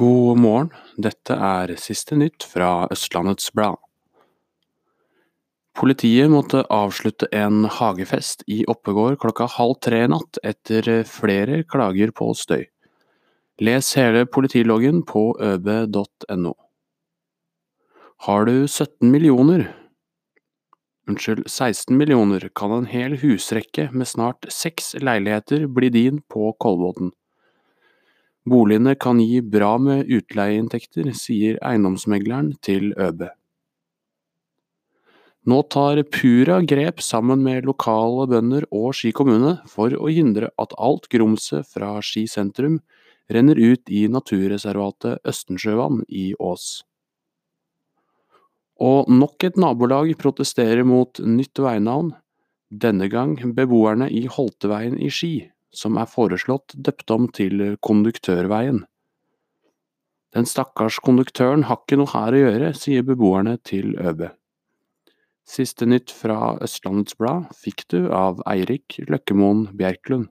God morgen, dette er siste nytt fra Østlandets Blad. Politiet måtte avslutte en hagefest i Oppegård klokka halv tre natt etter flere klager på støy. Les hele politiloggen på øb.no. Har du 17 millioner? Unnskyld, 16 millioner kan en hel husrekke med snart seks leiligheter bli din på Kolbotn. Boligene kan gi bra med utleieinntekter, sier eiendomsmegleren til ØB. Nå tar Pura grep sammen med lokale bønder og Ski kommune for å hindre at alt grumset fra Ski sentrum renner ut i naturreservatet Østensjøvann i Ås. Og nok et nabolag protesterer mot nytt veinavn, denne gang beboerne i Holteveien i Ski som er foreslått døpt om til Konduktørveien. Den stakkars konduktøren har ikke noe her å gjøre, sier beboerne til ØB. Siste nytt fra Østlandets Blad fikk du av Eirik Løkkemoen Bjerklund.